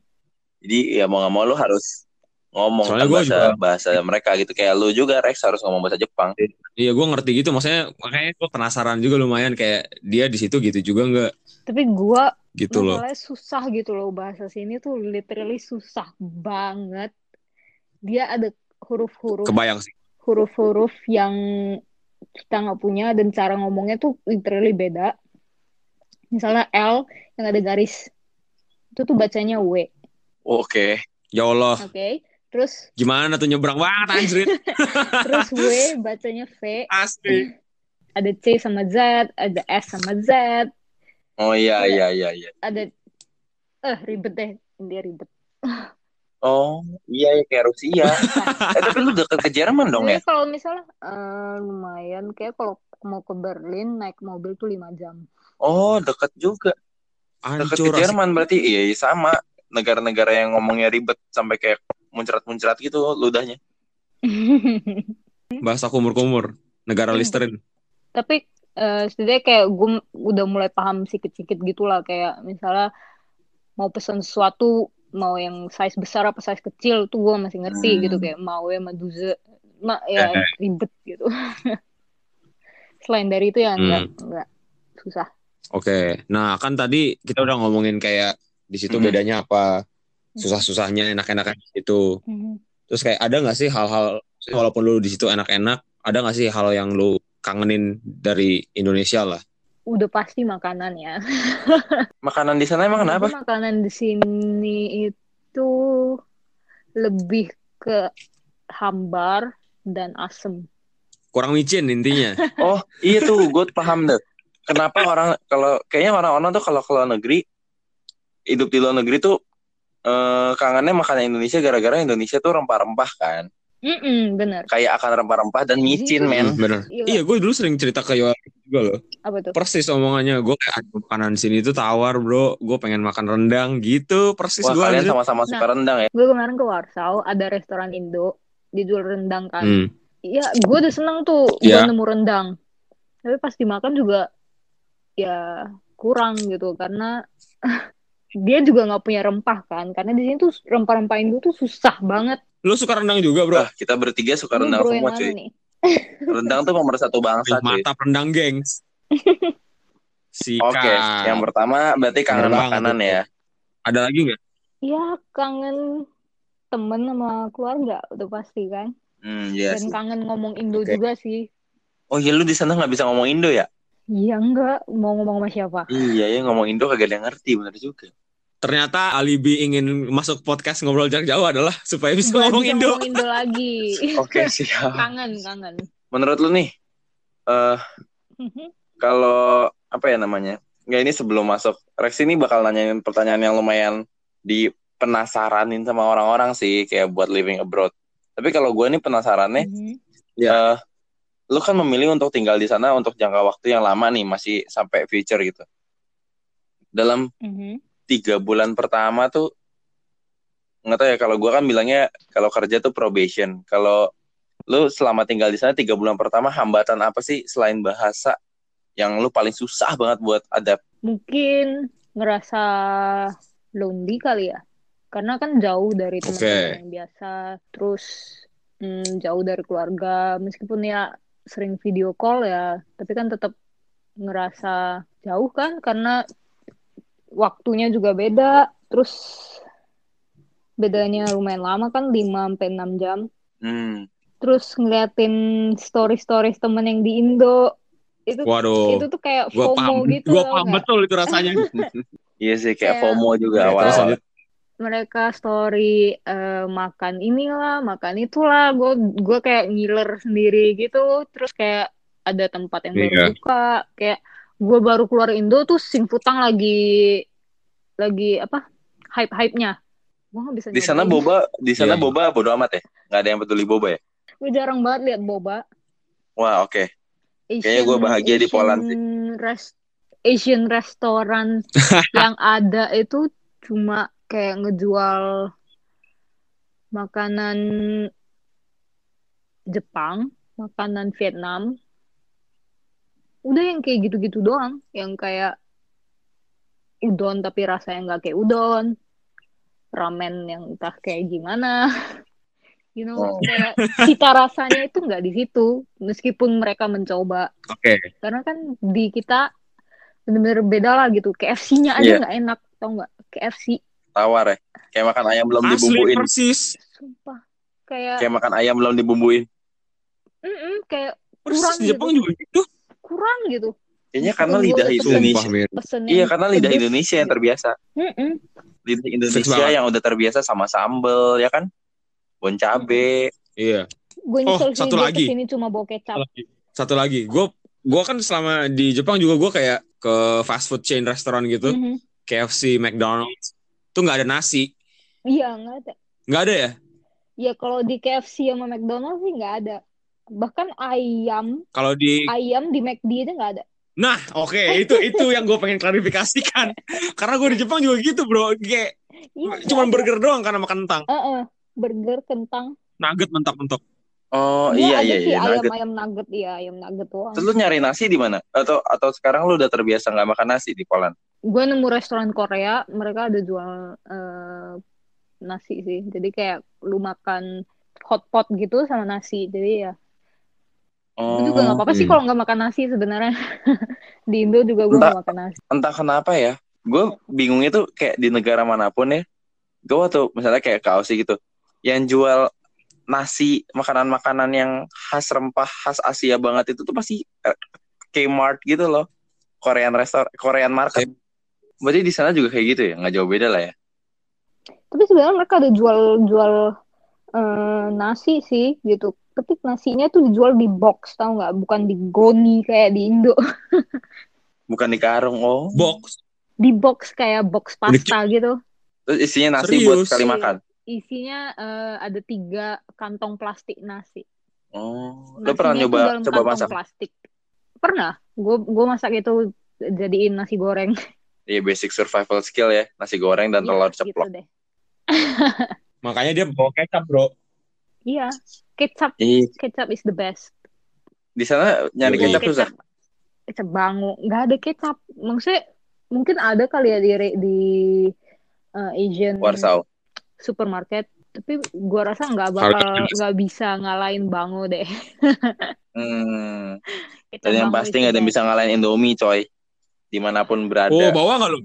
Speaker 1: Jadi ya mau gak mau lu harus ngomong
Speaker 2: Soalnya
Speaker 1: kan bahasa
Speaker 2: juga-
Speaker 1: bahasa mereka gitu. Kayak lu juga Rex harus ngomong bahasa Jepang.
Speaker 2: Iya, gue ngerti gitu. Maksudnya makanya gue penasaran juga lumayan kayak dia di situ gitu juga nggak
Speaker 3: Tapi gue
Speaker 2: gitu loh.
Speaker 3: susah gitu loh bahasa sini tuh literally susah banget. Dia ada huruf-huruf
Speaker 2: Kebayang sih.
Speaker 3: huruf-huruf yang kita nggak punya dan cara ngomongnya tuh literally beda. Misalnya L yang ada garis itu tuh bacanya W,
Speaker 1: Oke.
Speaker 2: Ya Allah,
Speaker 3: oke? Terus
Speaker 2: gimana tuh nyebrang banget anjir.
Speaker 3: terus W bacanya V,
Speaker 2: Asli.
Speaker 3: ada C sama Z, ada S sama Z,
Speaker 1: Oh iya iya iya iya.
Speaker 3: ada eh ribet deh, dia ribet.
Speaker 1: Oh iya ya kayak Rusia. eh tapi lu deket ke Jerman dong ya?
Speaker 3: Jadi kalau misalnya eh, lumayan kayak kalau mau ke Berlin naik mobil tuh 5 jam.
Speaker 1: Oh deket juga. Deket
Speaker 2: Hancur.
Speaker 1: ke Jerman berarti iya iya, sama. Negara-negara yang ngomongnya ribet sampai kayak muncrat-muncrat gitu ludahnya.
Speaker 2: Bahasa kumur-kumur. Negara
Speaker 3: Hmm.
Speaker 2: Listerin.
Speaker 3: Tapi eh setidaknya kayak gue udah mulai paham sikit-sikit gitu lah kayak misalnya mau pesan sesuatu mau yang size besar apa size kecil tuh gue masih ngerti
Speaker 1: Hmm.
Speaker 3: gitu kayak mau ya maduze mak ya ribet gitu. Selain dari itu ya enggak enggak susah.
Speaker 2: Oke. Nah, kan tadi kita udah ngomongin kayak di situ
Speaker 1: Hmm.
Speaker 2: bedanya apa, susah-susahnya, enak-enaknya itu.
Speaker 3: Mhm.
Speaker 2: Terus kayak ada nggak sih hal-hal walaupun lu di situ enak-enak, ada nggak sih hal yang lu kangenin dari Indonesia lah?
Speaker 3: Udah pasti makanan ya.
Speaker 1: Makanan di sana emang kenapa?
Speaker 3: Makanan di sini itu lebih ke hambar dan asem.
Speaker 2: Kurang micin intinya.
Speaker 1: Oh iya tuh gue paham deh. Kenapa orang kalau kayaknya orang-orang tuh kalau ke luar negeri hidup di luar negeri tuh eh, kangennya makanan Indonesia gara-gara Indonesia tuh rempah-rempah kan.
Speaker 3: Mm bener.
Speaker 1: Kayak akan rempah-rempah dan micin men.
Speaker 2: Hmm, bener.
Speaker 3: Iya.
Speaker 2: Iya, gue dulu sering cerita ke Yoel juga loh.
Speaker 3: Apa tuh?
Speaker 2: Persis omongannya, gue kayak "Aduh, makanan sini tuh tawar bro, gue pengen makan rendang gitu. Persis
Speaker 1: Wah
Speaker 2: gue
Speaker 1: kalian sama-sama suka
Speaker 3: Nah.
Speaker 1: rendang ya.
Speaker 3: Gue kemarin ke Warsaw, ada restoran Indo, dijual rendang kan.
Speaker 2: Hmm.
Speaker 3: Iya, gue udah seneng tuh
Speaker 2: Iya.
Speaker 3: gue nemu rendang. Tapi pas dimakan juga ya kurang gitu karena dia juga nggak punya rempah kan. Karena di sini tuh rempah-rempah Indo tuh susah banget.
Speaker 2: Lu suka rendang juga bro?
Speaker 1: Wah, kita bertiga suka rendang semua cuy.
Speaker 3: nih?
Speaker 1: Rendang tuh nomor satu bangsa cuy.
Speaker 2: Mata rendang gengs.
Speaker 1: Oke, yang pertama berarti kangen
Speaker 2: banget
Speaker 1: makanan
Speaker 2: tuh.
Speaker 1: ya.
Speaker 2: Ada lagi nggak?
Speaker 3: Ya kangen temen sama keluarga udah pasti kan.
Speaker 1: Hmm, iya
Speaker 3: Dan kangen ngomong Indo
Speaker 2: Oke.
Speaker 3: juga sih.
Speaker 1: Oh iya lu di sana nggak bisa ngomong Indo ya?
Speaker 3: Iya enggak, mau ngomong sama siapa?
Speaker 1: Iya ya ngomong Indo kagak ada yang ngerti bener juga.
Speaker 2: Ternyata alibi ingin masuk podcast ngobrol jarak jauh adalah supaya bisa
Speaker 3: Gak
Speaker 2: ngomong
Speaker 3: bisa
Speaker 2: Indo.
Speaker 3: ngomong Indo lagi.
Speaker 1: Oke siap.
Speaker 3: kangen, kangen.
Speaker 1: Menurut lu nih, eh kalau apa ya namanya? Nggak ini sebelum masuk Rex ini bakal nanyain pertanyaan yang lumayan di penasaranin sama orang-orang sih kayak buat living abroad. Tapi kalau gue nih penasarannya,
Speaker 3: Mhm.
Speaker 1: eh, lu kan memilih untuk tinggal di sana untuk jangka waktu yang lama nih, masih sampai future gitu. Dalam
Speaker 3: Mhm.
Speaker 1: tiga bulan pertama tuh nggak tahu ya kalau gue kan bilangnya kalau kerja tuh probation. Kalau lu selama tinggal di sana tiga bulan pertama hambatan apa sih selain bahasa yang lu paling susah banget buat adapt?
Speaker 3: Mungkin ngerasa lonely kali ya. Karena kan jauh dari teman-teman yang biasa, terus mm, jauh dari keluarga, meskipun ya sering video call ya, tapi kan tetap ngerasa jauh kan karena waktunya juga beda, terus bedanya lumayan lama kan 5 sampai 6 jam.
Speaker 1: Hmm.
Speaker 3: Terus ngeliatin story-story temen yang di Indo itu
Speaker 2: Waduh.
Speaker 3: itu tuh kayak
Speaker 2: Gua
Speaker 3: FOMO
Speaker 2: paham,
Speaker 3: gitu
Speaker 2: gua paham betul itu rasanya.
Speaker 1: Iya sih kayak
Speaker 3: Kayak-
Speaker 1: FOMO juga
Speaker 2: Terus
Speaker 1: awal-awal.
Speaker 2: lanjut.
Speaker 3: Mereka story eh, makan inilah makan itulah gue gue kayak ngiler sendiri gitu terus kayak ada tempat yang baru
Speaker 2: Iya.
Speaker 3: buka kayak gue baru keluar Indo tuh Singputang lagi lagi apa hype hype nya gue nggak bisa
Speaker 1: Di sana
Speaker 3: nyobain.
Speaker 1: boba, di sana
Speaker 2: Iya.
Speaker 1: boba bodo amat ya. Nggak ada yang peduli boba ya.
Speaker 3: gue jarang banget lihat boba
Speaker 1: Wah oke. Kayaknya gua bahagia di Poland sih.
Speaker 3: res- Asian restoran yang ada itu cuma kayak ngejual makanan Jepang, makanan Vietnam. Udah yang kayak gitu-gitu doang, yang kayak udon tapi rasanya nggak kayak udon, ramen yang entah kayak gimana. You know,
Speaker 1: Oh.
Speaker 3: kayak cita rasanya itu nggak di situ, meskipun mereka mencoba
Speaker 2: Oke.
Speaker 3: karena kan di kita bener-bener beda lah gitu KFC-nya aja
Speaker 1: Iya.
Speaker 3: nggak enak tau nggak KFC
Speaker 1: Tawar ya. Kayak makan ayam belum
Speaker 2: Asli
Speaker 1: dibumbuin.
Speaker 2: persis.
Speaker 3: sumpah kayak
Speaker 1: Kayak makan ayam belum dibumbuin.
Speaker 3: mm-mm, kayak
Speaker 2: Persis
Speaker 3: Kurang
Speaker 2: di
Speaker 3: gitu.
Speaker 2: Jepang juga gitu.
Speaker 3: kurang gitu
Speaker 1: Kayaknya karena lidah Indonesia. Iya karena lidah
Speaker 3: pedes.
Speaker 1: Indonesia yang terbiasa.
Speaker 3: Mm-mm.
Speaker 1: Lidah
Speaker 2: Fix
Speaker 1: Indonesia yang udah terbiasa sama sambel ya kan. Bon cabe.
Speaker 2: Iya.
Speaker 3: gue
Speaker 2: Oh, satu lagi.
Speaker 3: ke sini cuma bawa kecap
Speaker 2: Satu lagi, gue gue kan selama di Jepang juga gue kayak ke fast food chain restoran gitu,
Speaker 3: Mhm.
Speaker 2: KFC, McDonald's, tuh nggak ada nasi,
Speaker 3: iya nggak ada.
Speaker 2: Nggak ada ya?
Speaker 3: ya kalau di KFC sama McDonald's sih nggak ada. Bahkan ayam.
Speaker 2: Kalau di,
Speaker 3: ayam di McD aja nggak ada.
Speaker 2: Nah oke itu itu yang gue pengen klarifikasikan, karena gue di Jepang juga gitu bro, kayak
Speaker 3: iya
Speaker 2: cuman
Speaker 3: ada.
Speaker 2: burger doang karena makan kentang,
Speaker 3: Heeh, burger kentang.
Speaker 2: Nugget mentok-mentok.
Speaker 1: Oh
Speaker 3: Dia
Speaker 1: iya iya
Speaker 3: sih
Speaker 1: iya.
Speaker 3: ayam
Speaker 1: nugget.
Speaker 3: ayam nugget iya ayam nugget doang
Speaker 1: Terus lu nyari nasi di mana? Atau atau sekarang lu udah terbiasa nggak makan nasi di Poland?
Speaker 3: gue nemu restoran Korea mereka ada jual eh, nasi sih jadi kayak lu makan hot pot gitu sama nasi jadi ya
Speaker 1: Oh,
Speaker 3: itu juga nggak apa-apa sih
Speaker 2: hmm.
Speaker 3: kalau nggak makan nasi sebenarnya di Indo juga gue nggak makan nasi
Speaker 1: entah kenapa ya. Gue bingungnya tuh kayak di negara mana pun ya. Gue waktu misalnya kayak ke Aussie gitu. Yang jual nasi, makanan-makanan yang khas rempah, khas Asia banget itu tuh pasti eh, Kmart gitu loh. Korean restaurant, Korean market. Berarti di sana juga kayak gitu ya? Nggak jauh beda lah ya.
Speaker 3: tapi sebenarnya mereka ada jual jual eh, nasi sih gitu tapi nasinya tuh dijual di box tau nggak bukan di goni kayak di Indo
Speaker 1: Bukan di karung. Oh.
Speaker 2: Box,
Speaker 3: di box kayak box pasta gitu
Speaker 1: Terus isinya nasi buat
Speaker 2: Serius?
Speaker 1: sekali makan.
Speaker 3: Isinya eh, ada tiga kantong plastik nasi
Speaker 1: Oh. Lu pernah nyoba coba
Speaker 3: kantong
Speaker 1: masak?
Speaker 3: plastik. Pernah. Gue gue masak itu jadiin nasi goreng.
Speaker 1: Iya basic survival skill ya. Nasi goreng dan
Speaker 3: Iya,
Speaker 1: telur
Speaker 3: gitu
Speaker 1: ceplok.
Speaker 3: deh.
Speaker 2: makanya dia bawa kecap bro.
Speaker 3: Iya, kecap
Speaker 1: Ih,
Speaker 3: kecap is the best.
Speaker 1: di sana nyari
Speaker 2: Yoi.
Speaker 1: kecap susah.
Speaker 3: Kecap bangu, nggak ada kecap. Maksudnya mungkin ada kali ya di di uh, Asian
Speaker 1: Warsaw.
Speaker 3: Supermarket, tapi gua rasa nggak bakal nggak bisa ngalahin bango deh.
Speaker 1: Hmm. Dan yang pasti nggak ada yang bisa ngalahin Indomie, coy. Di mana pun berada.
Speaker 2: Oh bawa nggak lu?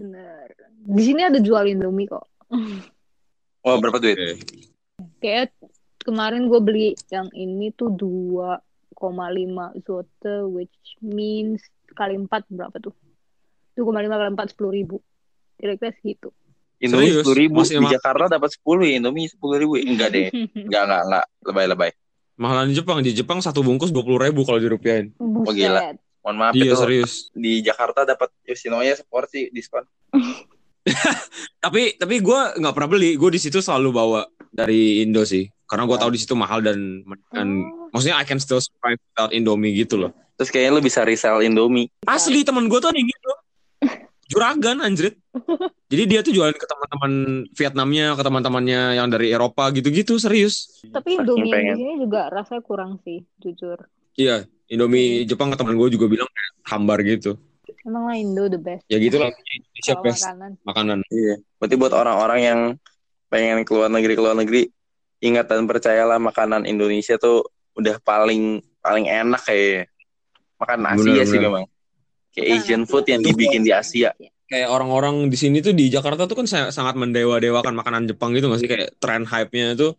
Speaker 3: Di sini ada jual Indomie kok.
Speaker 1: Oh, berapa duit?
Speaker 3: kayak kemarin gue beli yang ini tuh 2,5 zote which means kali 4 berapa tuh 2,5 kali 4 10 ribu kira-kira segitu
Speaker 1: Indomie
Speaker 2: Serius?
Speaker 1: sepuluh ribu
Speaker 2: Masih
Speaker 1: di. Jakarta dapat sepuluh ya Indomie sepuluh ribu enggak deh enggak enggak enggak lebay lebay
Speaker 2: Mahalan di Jepang, di Jepang satu bungkus dua puluh ribu kalau dirupiahin.
Speaker 3: Buset.
Speaker 1: gila. mohon maaf
Speaker 2: Iya
Speaker 1: itu
Speaker 2: serius.
Speaker 1: di Jakarta dapat Yoshinoya seporsi diskon
Speaker 2: Tapi tapi gue nggak pernah beli. Gue di situ selalu bawa dari Indo sih. Karena gue
Speaker 1: Oh.
Speaker 2: tahu di situ mahal dan, dan
Speaker 3: Oh.
Speaker 2: maksudnya I can still survive without Indomie gitu loh.
Speaker 1: terus kayaknya lu bisa resell Indomie
Speaker 2: Asli teman gue tuh ada yang gitu. Juragan anjrit. Jadi dia tuh jualan ke teman-teman Vietnamnya, ke teman-temannya yang dari Eropa gitu-gitu serius.
Speaker 3: tapi Indomie di sini juga rasanya kurang sih jujur
Speaker 2: Iya, Indomie Jepang ke teman gue juga bilang kayak hambar gitu.
Speaker 3: emang lah Indo the best
Speaker 2: Ya gitu lah Indonesia best
Speaker 3: makanan.
Speaker 2: makanan.
Speaker 1: Iya. Berarti buat orang-orang yang pengen keluar negeri keluar negeri, ingat dan percayalah makanan Indonesia tuh udah paling paling enak kayak makan Asia
Speaker 2: Bener,
Speaker 1: sih
Speaker 2: bener.
Speaker 1: memang. Kayak
Speaker 3: Makanan
Speaker 1: Asian
Speaker 3: Asia.
Speaker 1: food yang dibikin di Asia.
Speaker 2: Kayak orang-orang di sini tuh di Jakarta tuh kan sa- sangat mendewa-dewakan makanan Jepang gitu nggak sih kayak tren hype-nya tuh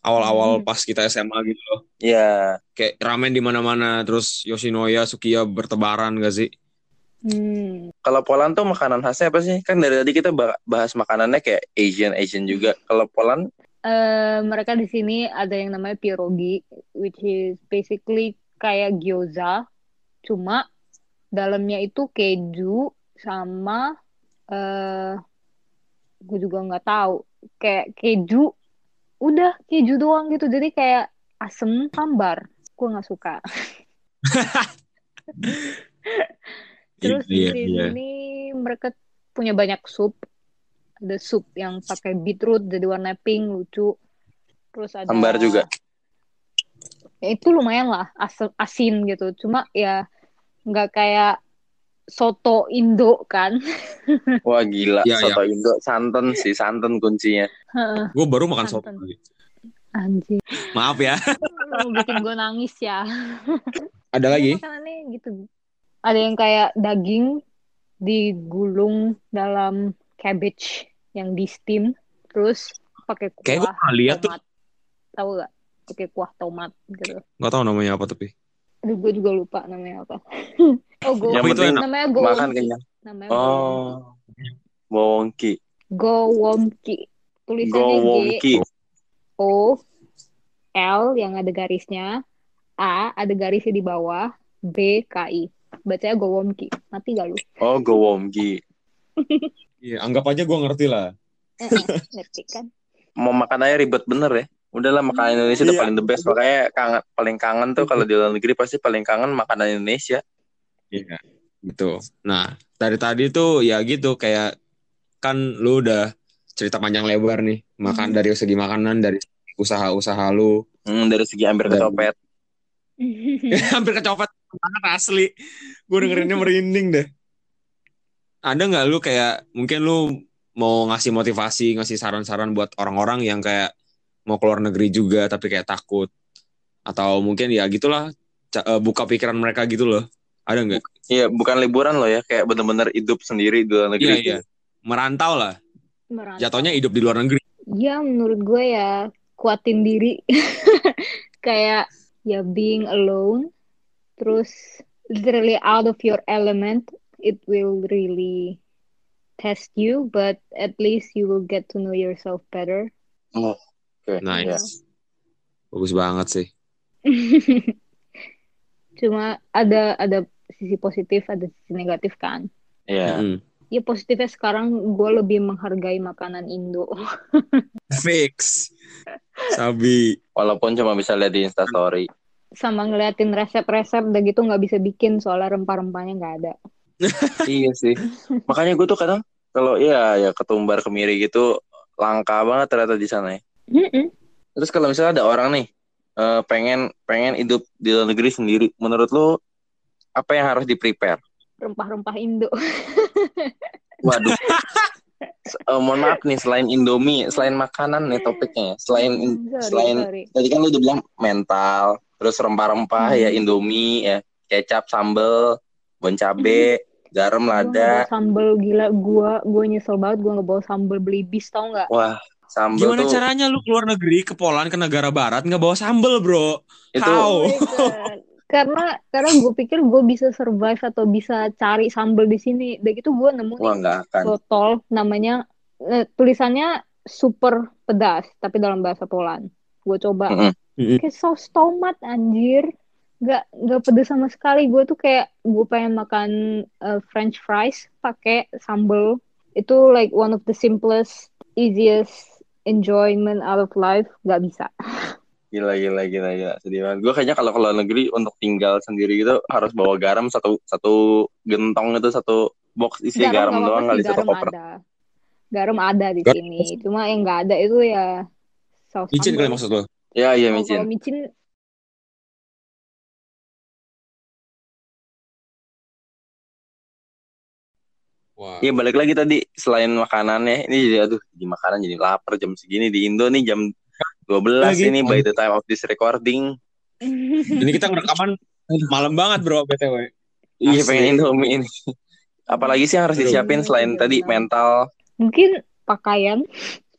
Speaker 2: awal-awal
Speaker 3: Hmm.
Speaker 2: pas kita SMA gitu loh.
Speaker 1: Iya.
Speaker 2: Kayak ramen di mana-mana terus Yoshinoya, Sukiya bertebaran gak sih?
Speaker 3: Hmm.
Speaker 1: Kalau Poland tuh makanan khasnya apa sih? Kan dari tadi kita ba- bahas makanannya kayak Asian Asian juga. Kalau Poland
Speaker 3: Eh, mereka di sini ada yang namanya pierogi, which is basically kayak gyoza, cuma dalamnya itu keju sama eh gue juga nggak tahu kayak keju, udah keju doang gitu, jadi kayak asem hambar, gue nggak suka. Terus di
Speaker 2: Iya, iya.
Speaker 3: sini mereka punya banyak sup. Ada sup yang pakai beetroot jadi warna pink lucu. Terus ada
Speaker 1: Hambar juga.
Speaker 3: Ya, itu lumayan lah as- asin gitu. Cuma ya nggak kayak soto Indo kan.
Speaker 1: wah gila
Speaker 2: Iya,
Speaker 1: soto Indo santan sih santan kuncinya.
Speaker 2: Gue baru makan soto.
Speaker 3: Santan.
Speaker 2: tadi.
Speaker 3: Anjir,
Speaker 2: Maaf ya.
Speaker 3: bikin gue nangis ya.
Speaker 2: Ada lagi?
Speaker 3: Makanannya gitu. Ada yang kayak daging digulung dalam cabbage yang di steam, terus pakai kuah
Speaker 2: Kayak gue pernah lihat tuh.
Speaker 3: tomat. Tahu gak? Pakai kuah tomat gitu.
Speaker 2: Gak tahu namanya apa tapi.
Speaker 3: Aduh, gue juga lupa namanya apa. oh, go.
Speaker 1: Yang
Speaker 2: itu enak?
Speaker 3: namanya
Speaker 1: makan
Speaker 3: gowomki.
Speaker 1: kenyang.
Speaker 3: Namanya
Speaker 1: Oh. Bawongki.
Speaker 3: gowomki. Tulisannya G
Speaker 1: Gowongki.
Speaker 3: O L yang ada garisnya, A ada garisnya di bawah, B K I. Bacanya gowomki. Mati gak lu?
Speaker 1: Oh, Gowongki.
Speaker 2: Iya, anggap aja gue ngerti lah.
Speaker 3: Ngerti kan?
Speaker 1: Mau makan aja ribet bener ya. Udahlah makanan Indonesia tuh
Speaker 2: Iya.
Speaker 1: paling the best. Makanya kangen, paling kangen tuh kalau di luar negeri pasti paling kangen makanan Indonesia.
Speaker 2: Iya, betul. Nah, dari tadi tuh ya gitu kayak kan lu udah cerita panjang lebar nih, makan
Speaker 3: Hmm.
Speaker 2: dari segi makanan, dari usaha-usaha lu.
Speaker 1: Hmm, dari segi hampir
Speaker 2: Dan-
Speaker 1: kecopet.
Speaker 2: Hampir kecopet banget asli. Gue dengerinnya merinding deh. Ada nggak lu kayak mungkin lu mau ngasih motivasi, ngasih saran-saran buat orang-orang yang kayak mau keluar negeri juga tapi kayak takut atau mungkin ya gitulah eh, buka pikiran mereka gitu loh. Ada nggak?
Speaker 1: Iya, bukan liburan loh ya. Kayak bener-bener hidup sendiri di luar negeri.
Speaker 2: Iya iya. Merantau lah.
Speaker 3: Merantau.
Speaker 2: Jatuhnya hidup di luar negeri.
Speaker 3: Ya, menurut gue ya kuatin diri. Kayak ya being alone, terus literally out of your element, it will really test you, but at least you will get to know yourself better.
Speaker 1: Oke,
Speaker 2: Nice.
Speaker 1: iya.
Speaker 2: Bagus banget sih.
Speaker 3: Cuma ada ada sisi positif, ada sisi negatif kan.
Speaker 1: Iya.
Speaker 2: Mm-mm.
Speaker 3: Ya positifnya sekarang gue lebih menghargai makanan Indo.
Speaker 2: Fix. Sabi.
Speaker 1: Walaupun cuma bisa lihat di Instastory.
Speaker 3: Sama ngeliatin resep-resep udah gitu nggak bisa bikin soalnya rempah-rempahnya nggak ada.
Speaker 1: iya sih. Makanya gue tuh kadang kalau iya ya ketumbar kemiri gitu langka banget ternyata di sana ya.
Speaker 3: Mm-mm.
Speaker 1: Terus kalau misalnya ada orang nih eh, pengen pengen hidup di luar negeri sendiri, menurut lo apa yang harus di prepare?
Speaker 3: Rempah-rempah Indo.
Speaker 1: Waduh. Eh, mohon maaf nih selain Indomie, selain makanan nih topiknya. ya. Selain in-
Speaker 3: Sorry,
Speaker 1: selain
Speaker 3: sorry.
Speaker 1: tadi kan lu udah bilang mental, terus rempah-rempah
Speaker 3: Hmm.
Speaker 1: ya Indomie ya, kecap, sambel, bon cabe, garam
Speaker 3: Gua nggak
Speaker 1: lada.
Speaker 3: bawa sambel gila gua gua nyesel banget gua nggak bawa sambel beli bis tau nggak
Speaker 1: Wah, sambel
Speaker 2: Gimana
Speaker 1: tuh.
Speaker 2: caranya lu keluar negeri ke Poland ke negara barat nggak bawa sambel bro?
Speaker 1: itu.
Speaker 2: How?
Speaker 3: Oh karena karena gue pikir gue bisa survive atau bisa cari sambel di sini. Udah gitu gue nemu botol namanya eh, tulisannya super pedas tapi dalam bahasa Poland. Gue coba.
Speaker 1: Mm-mm.
Speaker 2: Mm-mm.
Speaker 3: kayak saus tomat anjir. Nggak nggak pedes sama sekali. Gue tuh kayak gue pengen makan eh, French fries pakai sambel. Itu like one of the simplest easiest enjoyment out of life nggak bisa
Speaker 1: Gila, gila, gila, gila. Sedih banget. Gue kayaknya kalau ke luar negeri untuk tinggal sendiri gitu harus bawa garam satu satu gentong itu satu box isi garam,
Speaker 3: nggak
Speaker 1: doang kali satu
Speaker 3: garam
Speaker 1: koper.
Speaker 3: ada garam ada di
Speaker 2: Garam.
Speaker 3: sini cuma yang nggak ada itu ya saus
Speaker 2: Micin kali maksud lo?
Speaker 1: Ya, iya micin.
Speaker 3: kalau micin
Speaker 1: Iya balik lagi tadi selain makanannya ini jadi aduh di makanan jadi lapar jam segini di Indo nih jam 12
Speaker 2: Lagi.
Speaker 1: ini by the time of this recording.
Speaker 2: Ini kita ngerekaman malam banget bro btw.
Speaker 1: Iya pengen Indomie ini. Apalagi sih yang harus disiapin selain tadi mental
Speaker 3: Mungkin pakaian.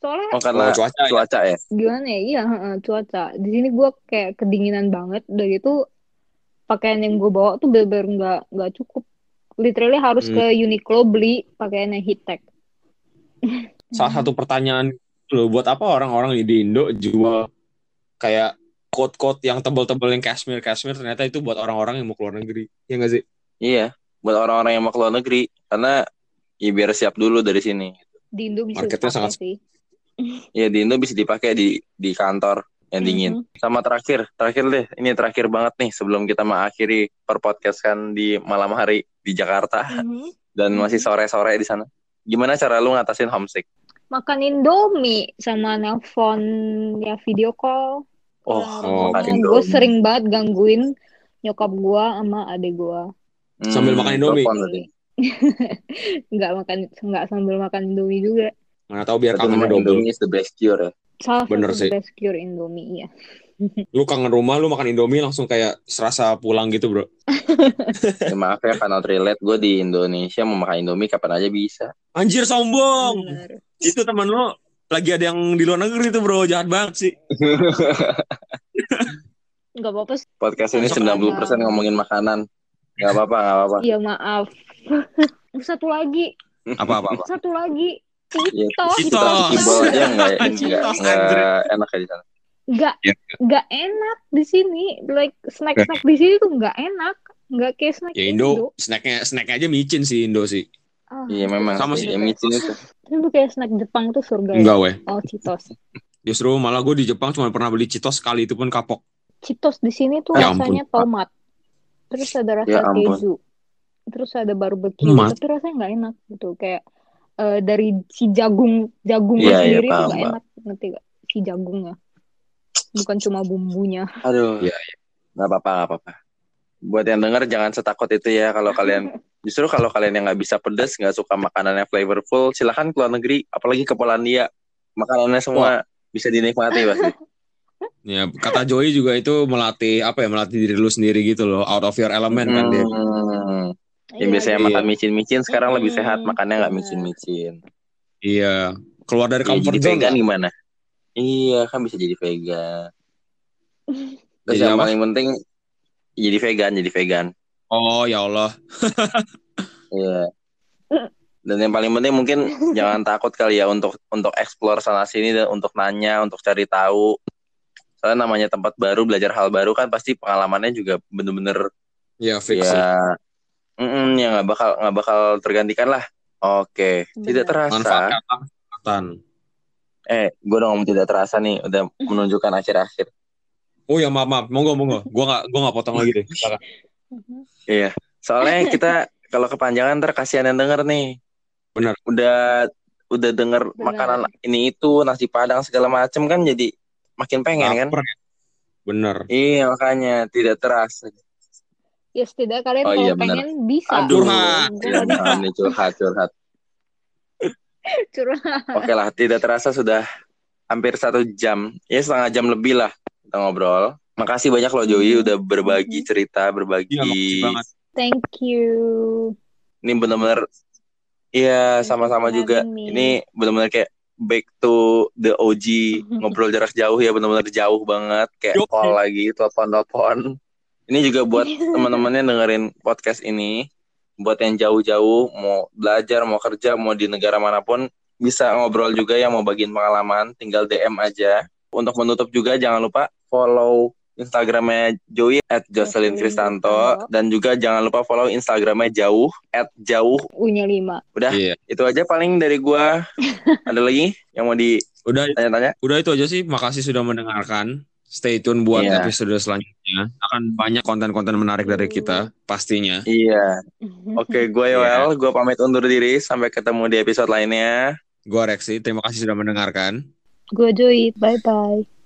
Speaker 3: Soalnya
Speaker 1: oh karena
Speaker 2: Oh, cuaca ya.
Speaker 1: cuaca ya.
Speaker 3: gimana ya? Iya, heeh, cuaca. Di sini gue kayak kedinginan banget. Udah gitu pakaian yang gue bawa tuh bener-bener nggak nggak cukup. Literally harus
Speaker 2: Hmm.
Speaker 3: ke Uniqlo beli pakaian yang heat tech.
Speaker 2: Salah satu pertanyaan loh buat apa orang-orang di Indo jual kayak coat-coat yang tebal-tebal yang cashmere cashmere ternyata itu buat orang-orang yang mau keluar negeri. Ya nggak sih?
Speaker 1: Iya, buat orang-orang yang mau keluar negeri karena ya biar siap dulu dari sini.
Speaker 3: Di Indo bisa
Speaker 2: Marketnya
Speaker 3: dipakai
Speaker 2: sangat-
Speaker 3: sih.
Speaker 1: Iya di Indo bisa dipakai di di kantor yang dingin.
Speaker 3: Mhm.
Speaker 1: Sama terakhir, terakhir deh, ini terakhir banget nih sebelum kita mengakhiri per podcast kan di malam hari di Jakarta
Speaker 3: Mhm.
Speaker 1: dan masih sore-sore di sana. Gimana cara lu ngatasin homesick?
Speaker 3: Makan Indomie sama nelpon ya video call.
Speaker 1: Oh,
Speaker 2: Oh,
Speaker 1: makan
Speaker 3: gue
Speaker 1: Indomie.
Speaker 3: sering banget gangguin nyokap gue sama adik gue.
Speaker 1: Hmm,
Speaker 2: Sambil makan Indomie.
Speaker 3: nggak makan nggak sambil makan Indomie juga.
Speaker 2: Mana tahu biar
Speaker 1: memang
Speaker 2: double.
Speaker 1: Indomie is the best cure ya.
Speaker 3: Salah
Speaker 2: Bener sih.
Speaker 3: best cure Indomie ya.
Speaker 2: Lu kangen rumah, lu makan Indomie langsung kayak serasa pulang gitu, Bro.
Speaker 1: ya maaf ya cannot relate. Gue di Indonesia mau makan Indomie kapan aja bisa.
Speaker 2: Anjir sombong.
Speaker 3: Bener.
Speaker 2: Itu teman lu lagi ada yang di luar negeri tuh, Bro. Jahat banget sih.
Speaker 3: Nggak apa-apa.
Speaker 1: Podcast ini
Speaker 2: Masuk
Speaker 1: 90% ngomongin makanan. Gak apa-apa, gak apa-apa.
Speaker 3: Iya maaf. satu lagi,
Speaker 2: Apa-apa apa.
Speaker 3: satu lagi. Citos.
Speaker 2: Citos.
Speaker 1: Cibol aja nggak nggak
Speaker 2: Citos,
Speaker 1: nggak enak ya di sana.
Speaker 3: Nggak
Speaker 2: Ya.
Speaker 3: nggak enak di sini. Like snack snack di sini tuh nggak enak. Nggak kayak snack
Speaker 2: Ya Indo, snacknya snacknya aja micin sih Indo sih.
Speaker 3: Ah,
Speaker 1: Iya memang.
Speaker 2: Sama
Speaker 1: sih.
Speaker 2: sih.
Speaker 1: Ya, micin itu.
Speaker 3: Itu kayak snack Jepang tuh surga. ya.
Speaker 2: Enggak, weh.
Speaker 3: Oh, Citos.
Speaker 2: Justru malah gue di Jepang cuma pernah beli Citos sekali itu pun kapok.
Speaker 3: Citos di sini tuh
Speaker 2: Ya ampun,
Speaker 3: rasanya tomat. Terus ada rasa
Speaker 1: Ya ampun.
Speaker 3: keju. Terus ada barbecue,
Speaker 2: Tomat?
Speaker 3: tapi rasanya nggak enak gitu. Kayak eh, dari si jagung jagung
Speaker 1: Iya, iya,
Speaker 3: sendiri tuh
Speaker 1: paham,
Speaker 3: nggak enak, ngerti gak? Si jagungnya. Bukan cuma bumbunya.
Speaker 1: Aduh.
Speaker 2: Iya,
Speaker 1: Nggak apa-apa, nggak apa-apa. Buat yang denger jangan setakut itu ya kalau kalian justru kalau kalian yang nggak bisa pedas, nggak suka makanan yang flavorful, silahkan keluar negeri, apalagi ke Polandia. Makanannya semua bisa dinikmati pasti.
Speaker 2: Ya, kata Joey juga itu melatih apa ya, melatih diri lu sendiri gitu loh, out of your element kan dia.
Speaker 1: Hmm. Yang
Speaker 3: Iya,
Speaker 1: biasanya
Speaker 2: iya.
Speaker 1: makan micin-micin sekarang lebih
Speaker 3: Hmm,
Speaker 1: sehat, makannya nggak micin-micin.
Speaker 2: Iya, keluar dari
Speaker 1: Ya,
Speaker 2: comfort
Speaker 1: jadi
Speaker 2: zone. lah.
Speaker 1: gimana? Iya, kan bisa jadi vegan. Terus
Speaker 2: Jadi
Speaker 1: yang
Speaker 2: apa?
Speaker 1: paling penting jadi vegan, jadi vegan.
Speaker 2: Oh ya Allah.
Speaker 1: Iya. Dan yang paling penting mungkin jangan takut kali ya untuk untuk explore sana sini dan untuk nanya, untuk cari tahu. Soalnya namanya tempat baru, belajar hal baru kan pasti pengalamannya juga bener-bener
Speaker 2: Ya fix.
Speaker 1: ya, mm ya nggak bakal nggak bakal tergantikan lah. Oke, tidak
Speaker 3: Benar.
Speaker 1: terasa.
Speaker 2: Manfaatkan.
Speaker 1: Eh, gue udah ngomong tidak terasa nih, udah menunjukkan akhir-akhir.
Speaker 2: Oh ya maaf maaf, monggo monggo. Gua nggak gua nggak potong lagi deh.
Speaker 1: Iya. Soalnya kita kalau kepanjangan ntar kasihan yang denger nih.
Speaker 2: Benar.
Speaker 1: Udah udah denger
Speaker 3: Benar.
Speaker 1: makanan ini itu nasi padang segala macem kan jadi makin pengen kan.
Speaker 2: Laper ya. Bener.
Speaker 1: Iya makanya tidak terasa.
Speaker 3: Ya setidaknya kalian
Speaker 1: Oh,
Speaker 3: kalau
Speaker 1: iya,
Speaker 3: pengen bisa.
Speaker 1: Aduh,
Speaker 2: Curhat.
Speaker 1: Iya, curhat curhat.
Speaker 3: Curhat.
Speaker 1: Oke lah, tidak terasa sudah hampir satu jam, ya setengah jam lebih lah kita ngobrol. Makasih banyak loh Joey udah berbagi cerita, berbagi.
Speaker 2: Banget.
Speaker 3: Thank you.
Speaker 1: Ini benar-benar, iya
Speaker 3: you
Speaker 1: sama-sama juga.
Speaker 3: me.
Speaker 1: Ini benar-benar kayak back to the OG ngobrol jarak jauh ya benar-benar jauh banget kayak
Speaker 2: Yo.
Speaker 1: call lagi telepon-telepon. Ini juga buat teman-temannya dengerin podcast ini buat yang jauh-jauh mau belajar mau kerja mau di negara mana pun bisa ngobrol juga yang mau bagiin pengalaman tinggal DM aja. Untuk menutup juga jangan lupa follow Instagramnya Joey at Jocelyn
Speaker 3: Kristanto
Speaker 1: dan juga jangan lupa follow Instagramnya Jauh at Jauh
Speaker 3: U-nya 5.
Speaker 1: Udah.
Speaker 2: Iya.
Speaker 1: itu aja paling dari gua. Ada lagi yang mau
Speaker 2: Udah
Speaker 1: ditanya-tanya?
Speaker 2: udah itu aja sih. Makasih sudah mendengarkan. Stay tune buat
Speaker 1: Iya.
Speaker 2: episode selanjutnya. Akan banyak konten-konten menarik dari kita pastinya.
Speaker 1: Iya. Oke, gue
Speaker 2: Iya.
Speaker 1: Yoel, gue pamit undur diri. Sampai ketemu di episode lainnya.
Speaker 2: Gua Rexi, terima kasih sudah mendengarkan.
Speaker 3: Gue Joy. Bye-bye.